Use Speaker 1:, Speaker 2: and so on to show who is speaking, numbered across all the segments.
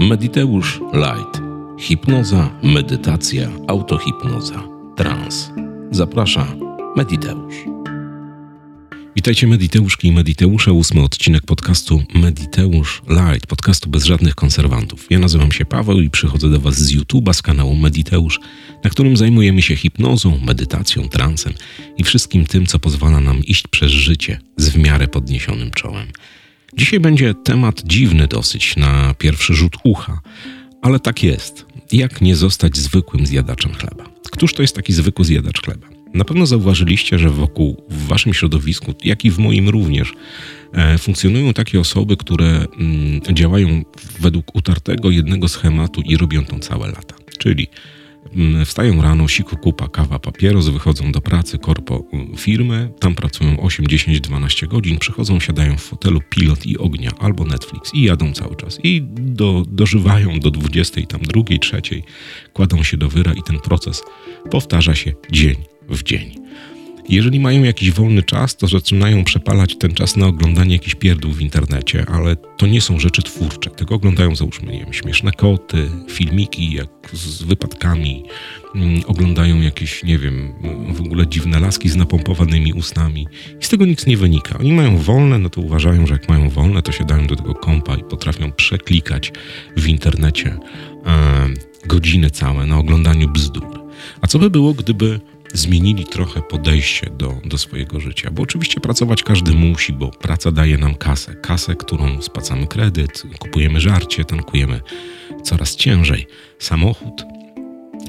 Speaker 1: Mediteusz Light. Hipnoza, medytacja, autohipnoza, trans. Zaprasza Mediteusz. Witajcie Mediteuszki i Mediteusze, ósmy odcinek podcastu Mediteusz Light, podcastu bez żadnych konserwantów. Ja nazywam się Paweł i przychodzę do Was z YouTube'a, z kanału Mediteusz, na którym zajmujemy się hipnozą, medytacją, transem i wszystkim tym, co pozwala nam iść przez życie z w miarę podniesionym czołem. Dzisiaj będzie temat dziwny dosyć na pierwszy rzut ucha, ale tak jest. Jak nie zostać zwykłym zjadaczem chleba? Któż to jest taki zwykły zjadacz chleba? Na pewno zauważyliście, że wokół w waszym środowisku, jak i w moim również, e, funkcjonują takie osoby, które mm, działają według utartego jednego schematu i robią to całe lata. Czyli wstają rano, siku, kupa, kawa, papieros, wychodzą do pracy, korpo mm, firmy, tam pracują 8, 10, 12 godzin, przychodzą, siadają w fotelu pilot i ognia albo Netflix i jadą cały czas. I do, dożywają do 20, tam drugiej, trzeciej, kładą się do wyra i ten proces powtarza się dzień w dzień. Jeżeli mają jakiś wolny czas, to zaczynają przepalać ten czas na oglądanie jakichś pierdół w internecie, ale to nie są rzeczy twórcze, tylko oglądają załóżmy, nie wiem, śmieszne koty, filmiki jak z wypadkami, mm, oglądają jakieś, nie wiem, w ogóle dziwne laski z napompowanymi ustami i z tego nic nie wynika. Oni mają wolne, no to uważają, że jak mają wolne, to siadają do tego kompa i potrafią przeklikać w internecie e, godziny całe na oglądaniu bzdur. A co by było, gdyby zmienili trochę podejście do, do swojego życia. Bo oczywiście pracować każdy musi, bo praca daje nam kasę. Kasę, którą spłacamy kredyt, kupujemy żarcie, tankujemy coraz ciężej samochód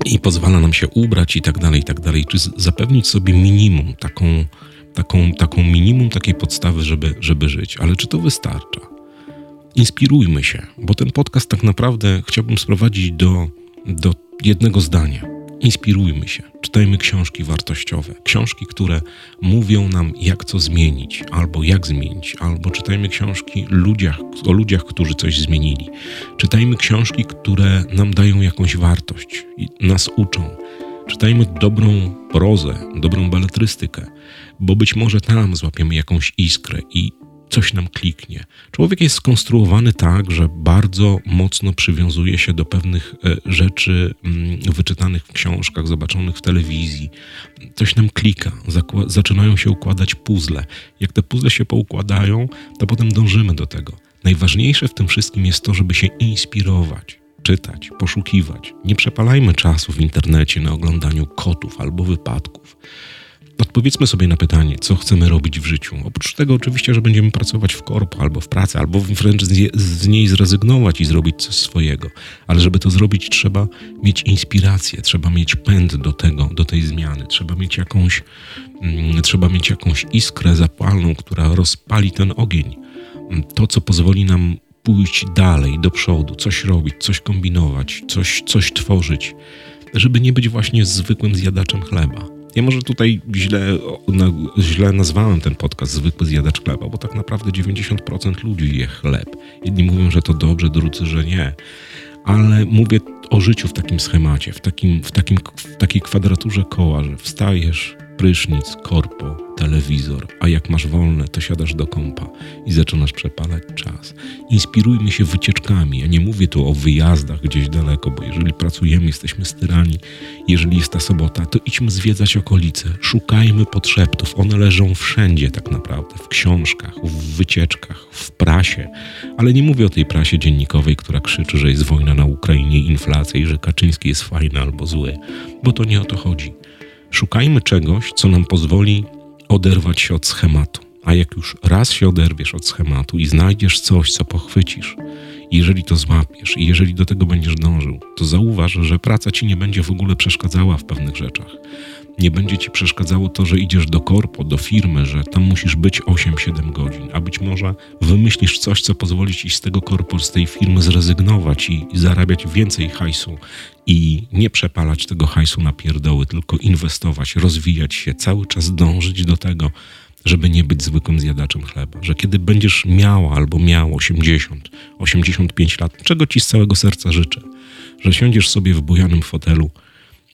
Speaker 1: i pozwala nam się ubrać i tak dalej, i tak dalej. Czy zapewnić sobie minimum, taką, taką, taką minimum takiej podstawy, żeby, żeby żyć. Ale czy to wystarcza? Inspirujmy się, bo ten podcast tak naprawdę chciałbym sprowadzić do, do jednego zdania – Inspirujmy się, czytajmy książki wartościowe, książki, które mówią nam, jak co zmienić, albo jak zmienić, albo czytajmy książki ludziach, o ludziach, którzy coś zmienili. Czytajmy książki, które nam dają jakąś wartość i nas uczą. Czytajmy dobrą prozę, dobrą beletrystykę, bo być może tam złapiemy jakąś iskrę i coś nam kliknie. Człowiek jest skonstruowany tak, że bardzo mocno przywiązuje się do pewnych e, rzeczy mm, wyczytanych w książkach, zobaczonych w telewizji. Coś nam klika, zaczynają się układać puzzle. Jak te puzzle się poukładają, to potem dążymy do tego. Najważniejsze w tym wszystkim jest to, żeby się inspirować czytać, poszukiwać. Nie przepalajmy czasu w internecie na oglądaniu kotów albo wypadków. Odpowiedzmy sobie na pytanie, co chcemy robić w życiu. Oprócz tego, oczywiście, że będziemy pracować w korpo albo w pracy, albo wręcz z niej zrezygnować i zrobić coś swojego. Ale żeby to zrobić, trzeba mieć inspirację, trzeba mieć pęd do tego, do tej zmiany, trzeba mieć jakąś, mm, trzeba mieć jakąś iskrę zapalną, która rozpali ten ogień. To, co pozwoli nam pójść dalej, do przodu, coś robić, coś kombinować, coś, coś tworzyć, żeby nie być właśnie zwykłym zjadaczem chleba. Ja może tutaj źle, źle nazwałem ten podcast zwykły zjadacz chleba, bo tak naprawdę 90% ludzi je chleb. Jedni mówią, że to dobrze, drudzy, że nie. Ale mówię o życiu w takim schemacie, w, takim, w, takim, w takiej kwadraturze koła, że wstajesz, prysznic, korpo, telewizor, a jak masz wolne, to siadasz do kompa i zaczynasz przepalać czas. Inspirujmy się wycieczkami. Ja nie mówię tu o wyjazdach gdzieś daleko, bo jeżeli pracujemy, jesteśmy styrani, jeżeli jest ta sobota, to idźmy zwiedzać okolice, szukajmy podszeptów. One leżą wszędzie tak naprawdę, w książkach, w wycieczkach, w prasie. Ale nie mówię o tej prasie dziennikowej, która krzyczy, że jest wojna na Ukrainie, inflacja i że Kaczyński jest fajny albo zły, bo to nie o to chodzi. Szukajmy czegoś, co nam pozwoli oderwać się od schematu. A jak już raz się oderwiesz od schematu i znajdziesz coś, co pochwycisz, jeżeli to złapiesz i jeżeli do tego będziesz dążył, to zauważ, że praca ci nie będzie w ogóle przeszkadzała w pewnych rzeczach. Nie będzie ci przeszkadzało to, że idziesz do korpo, do firmy, że tam musisz być 8-7 godzin, a być może wymyślisz coś, co pozwoli ci z tego korpo, z tej firmy zrezygnować i, zarabiać więcej hajsu i nie przepalać tego hajsu na pierdoły, tylko inwestować, rozwijać się, cały czas dążyć do tego, żeby nie być zwykłym zjadaczem chleba. Że kiedy będziesz miała albo miał 80, 85 lat, czego ci z całego serca życzę, że siądziesz sobie w bujanym fotelu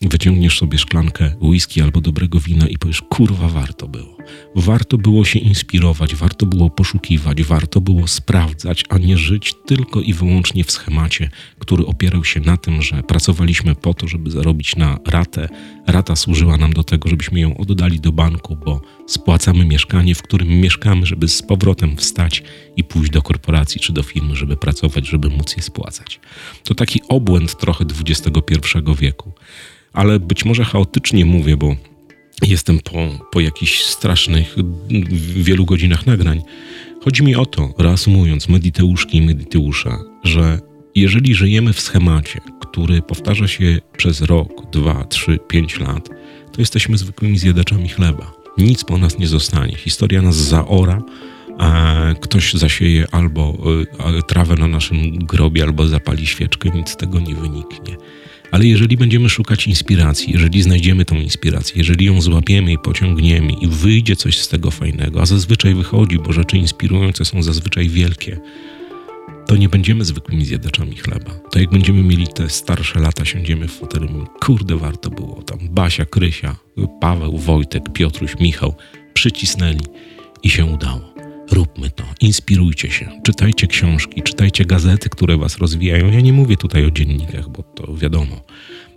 Speaker 1: wyciągniesz sobie szklankę whisky albo dobrego wina i powiesz, kurwa, warto było. Warto było się inspirować, warto było poszukiwać, warto było sprawdzać, a nie żyć tylko i wyłącznie w schemacie, który opierał się na tym, że pracowaliśmy po to, żeby zarobić na ratę. Rata służyła nam do tego, żebyśmy ją oddali do banku, bo spłacamy mieszkanie, w którym mieszkamy, żeby z powrotem wstać i pójść do korporacji czy do firmy, żeby pracować, żeby móc je spłacać. To taki obłęd trochę XXI wieku ale być może chaotycznie mówię, bo jestem po, po jakichś strasznych wielu godzinach nagrań. Chodzi mi o to, reasumując, mediteuszki i mediteusze, że jeżeli żyjemy w schemacie, który powtarza się przez rok, dwa, trzy, pięć lat, to jesteśmy zwykłymi zjadaczami chleba. Nic po nas nie zostanie. Historia nas zaora, a ktoś zasieje albo e, trawę na naszym grobie, albo zapali świeczkę, nic z tego nie wyniknie. Ale jeżeli będziemy szukać inspiracji, jeżeli znajdziemy tą inspirację, jeżeli ją złapiemy i pociągniemy i wyjdzie coś z tego fajnego, a zazwyczaj wychodzi, bo rzeczy inspirujące są zazwyczaj wielkie, to nie będziemy zwykłymi zjadaczami chleba. To jak będziemy mieli te starsze lata, siądziemy w fotelu, kurde, warto było. Tam Basia, Krysia, Paweł, Wojtek, Piotruś, Michał przycisnęli i się udało. Róbmy to, inspirujcie się, czytajcie książki, czytajcie gazety, które was rozwijają. Ja nie mówię tutaj o dziennikach, bo to wiadomo.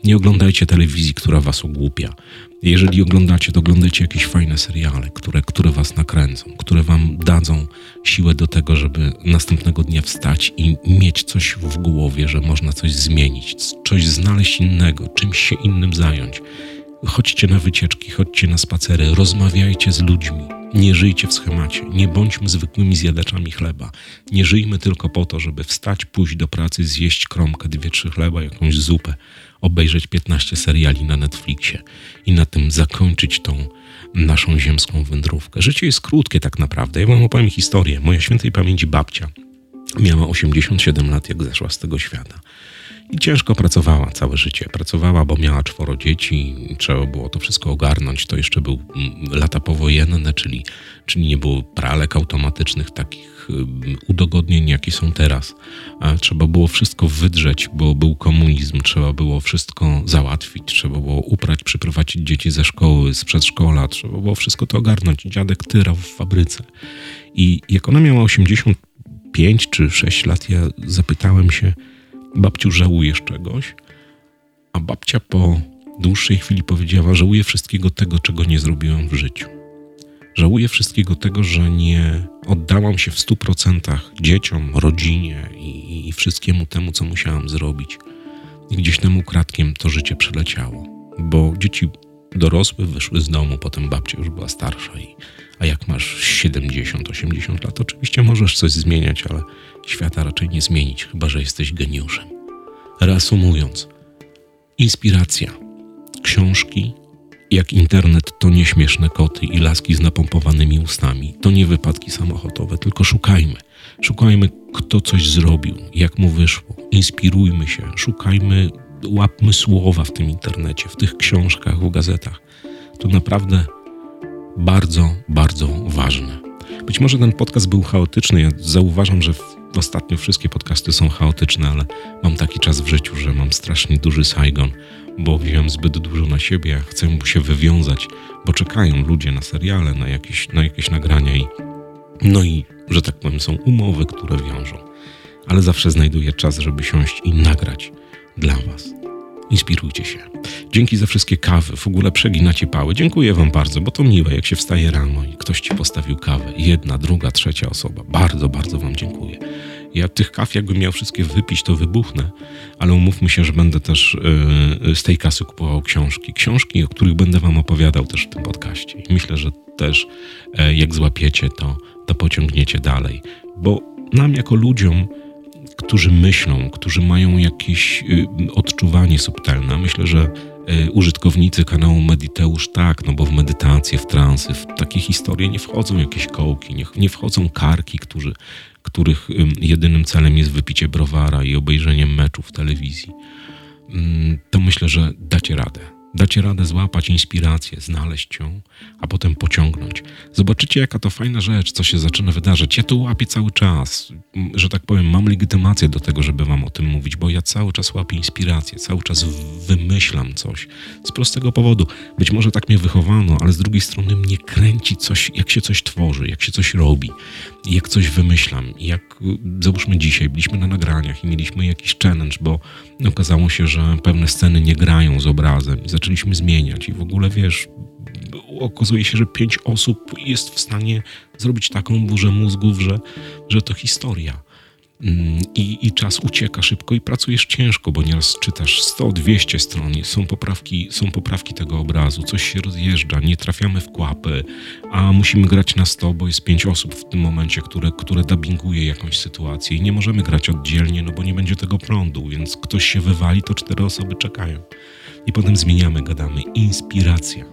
Speaker 1: Nie oglądajcie telewizji, która was ogłupia. Jeżeli oglądacie, to oglądajcie jakieś fajne seriale, które, które was nakręcą, które wam dadzą siłę do tego, żeby następnego dnia wstać i mieć coś w głowie, że można coś zmienić, coś znaleźć innego, czymś się innym zająć. Chodźcie na wycieczki, chodźcie na spacery, rozmawiajcie z ludźmi. Nie żyjcie w schemacie, nie bądźmy zwykłymi zjadaczami chleba. Nie żyjmy tylko po to, żeby wstać, pójść do pracy, zjeść kromkę, dwie, trzy chleba, jakąś zupę, obejrzeć 15 seriali na Netflixie i na tym zakończyć tą naszą ziemską wędrówkę. Życie jest krótkie tak naprawdę. Ja wam opowiem historię. Moja świętej pamięci babcia miała 87 lat, jak zeszła z tego świata. I ciężko pracowała całe życie. Pracowała, bo miała czworo dzieci, trzeba było to wszystko ogarnąć. To jeszcze był mm, lata powojenne, czyli, czyli nie było pralek automatycznych, takich mm, udogodnień, jakie są teraz. Trzeba było wszystko wydrzeć, bo był komunizm, trzeba było wszystko załatwić, trzeba było uprać, przyprowadzić dzieci ze szkoły, z przedszkola, trzeba było wszystko to ogarnąć. Dziadek tyrał w fabryce. I jak ona miała 85 czy 6 lat, ja zapytałem się, babciu, żałujesz czegoś? A babcia po dłuższej chwili powiedziała: Żałuję wszystkiego tego, czego nie zrobiłam w życiu. Żałuję wszystkiego tego, że nie oddałam się w stu procentach dzieciom, rodzinie i, i, wszystkiemu temu, co musiałam zrobić. I gdzieś tam ukradkiem to życie przeleciało, bo dzieci dorosłe wyszły z domu, potem babcia już była starsza i a jak masz 70-80 lat, oczywiście możesz coś zmieniać, ale świata raczej nie zmienić, chyba że jesteś geniuszem. Reasumując, inspiracja, książki, jak internet to nie śmieszne koty i laski z napompowanymi ustami, to nie wypadki samochodowe, tylko szukajmy. Szukajmy, kto coś zrobił, jak mu wyszło. Inspirujmy się, szukajmy, łapmy słowa w tym internecie, w tych książkach, w gazetach. To naprawdę bardzo, bardzo ważne. Być może ten podcast był chaotyczny. Ja zauważam, że ostatnio wszystkie podcasty są chaotyczne, ale mam taki czas w życiu, że mam strasznie duży Saigon, bo wziąłem zbyt dużo na siebie, chcę mu się wywiązać, bo czekają ludzie na seriale, na jakieś, na jakieś nagrania i no i, że tak powiem, są umowy, które wiążą. Ale zawsze znajduję czas, żeby siąść i nagrać dla Was. Inspirujcie się. Dzięki za wszystkie kawy. W ogóle przeginacie pały. Dziękuję Wam bardzo, bo to miłe, jak się wstaje rano i ktoś Ci postawił kawę. Jedna, druga, trzecia osoba. Bardzo, bardzo Wam dziękuję. Ja tych kaw, jakbym miał wszystkie wypić, to wybuchnę, ale umówmy się, że będę też yy, z tej kasy kupował książki. Książki, o których będę Wam opowiadał też w tym podcaście. I myślę, że też yy, jak złapiecie, to, to pociągniecie dalej. Bo nam jako ludziom którzy myślą, którzy mają jakieś y, odczuwanie subtelne. Myślę, że y, użytkownicy kanału Mediteusz tak, no bo w medytację, w transy, w takie historie nie wchodzą jakieś kołki, nie, nie wchodzą karki, którzy, których jedynym celem jest wypicie browara i obejrzenie meczu w telewizji. Mm, to myślę, że dacie radę. Dacie radę złapać inspirację, znaleźć ją, a potem pociągnąć. Zobaczycie, jaka to fajna rzecz, co się zaczyna wydarzyć. Ja to łapię cały czas, że tak powiem, mam legitymację do tego, żeby wam o tym mówić, bo ja cały czas łapię inspirację, cały czas wymyślam coś. Z prostego powodu. Być może tak mnie wychowano, ale z drugiej strony mnie kręci coś, jak się coś tworzy, jak się coś robi, jak coś wymyślam. Jak załóżmy dzisiaj, byliśmy na nagraniach i mieliśmy jakiś challenge, bo okazało się, że pewne sceny nie grają z obrazem zaczęliśmy zmieniać i w ogóle wiesz, okazuje się, że pięć osób jest w stanie zrobić taką burzę mózgów, że, że to historia. Mm, I, I, czas ucieka szybko i pracujesz ciężko, bo nieraz czytasz 100-200 stron, są poprawki, są poprawki tego obrazu, coś się rozjeżdża, nie trafiamy w kłapy, a musimy grać na 100, bo jest 5 osób w tym momencie, które, które dubbinguje jakąś sytuację i nie możemy grać oddzielnie, no bo nie będzie tego prądu, więc ktoś się wywali, to cztery osoby czekają. I potem zmieniamy, gadamy. Inspiracja.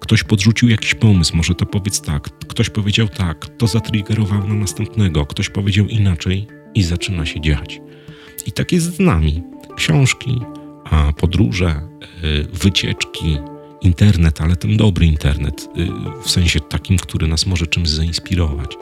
Speaker 1: Ktoś podrzucił jakiś pomysł, może to powiedz tak. Ktoś powiedział tak, to zatriggerowało na następnego. Ktoś powiedział inaczej, i zaczyna się dziać. I tak jest z nami. Książki, a podróże, y, wycieczki, internet, ale ten dobry internet, y, w sensie takim, który nas może czymś zainspirować.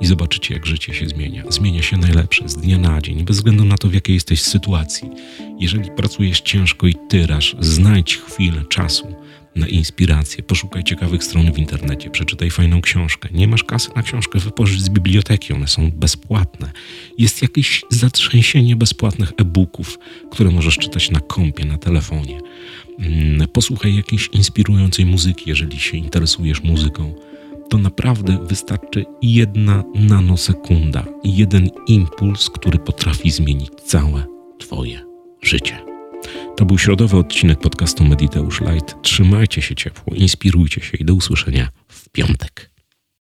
Speaker 1: I zobaczycie, jak życie się zmienia. Zmienia się najlepsze z dnia na dzień, bez względu na to, w jakiej jesteś sytuacji. Jeżeli pracujesz ciężko i tyrasz, znajdź chwilę czasu na inspirację. Poszukaj ciekawych stron w internecie, przeczytaj fajną książkę. Nie masz kasy na książkę, wypożycz z biblioteki, one są bezpłatne. Jest jakieś zatrzęsienie bezpłatnych e-booków, które możesz czytać na kompie, na telefonie. Mm, posłuchaj jakiejś inspirującej muzyki, jeżeli się interesujesz muzyką. To naprawdę wystarczy jedna nanosekunda, jeden impuls, który potrafi zmienić całe Twoje życie. To był środowy odcinek podcastu Mediteusz Light. Trzymajcie się ciepło, inspirujcie się i do usłyszenia w piątek.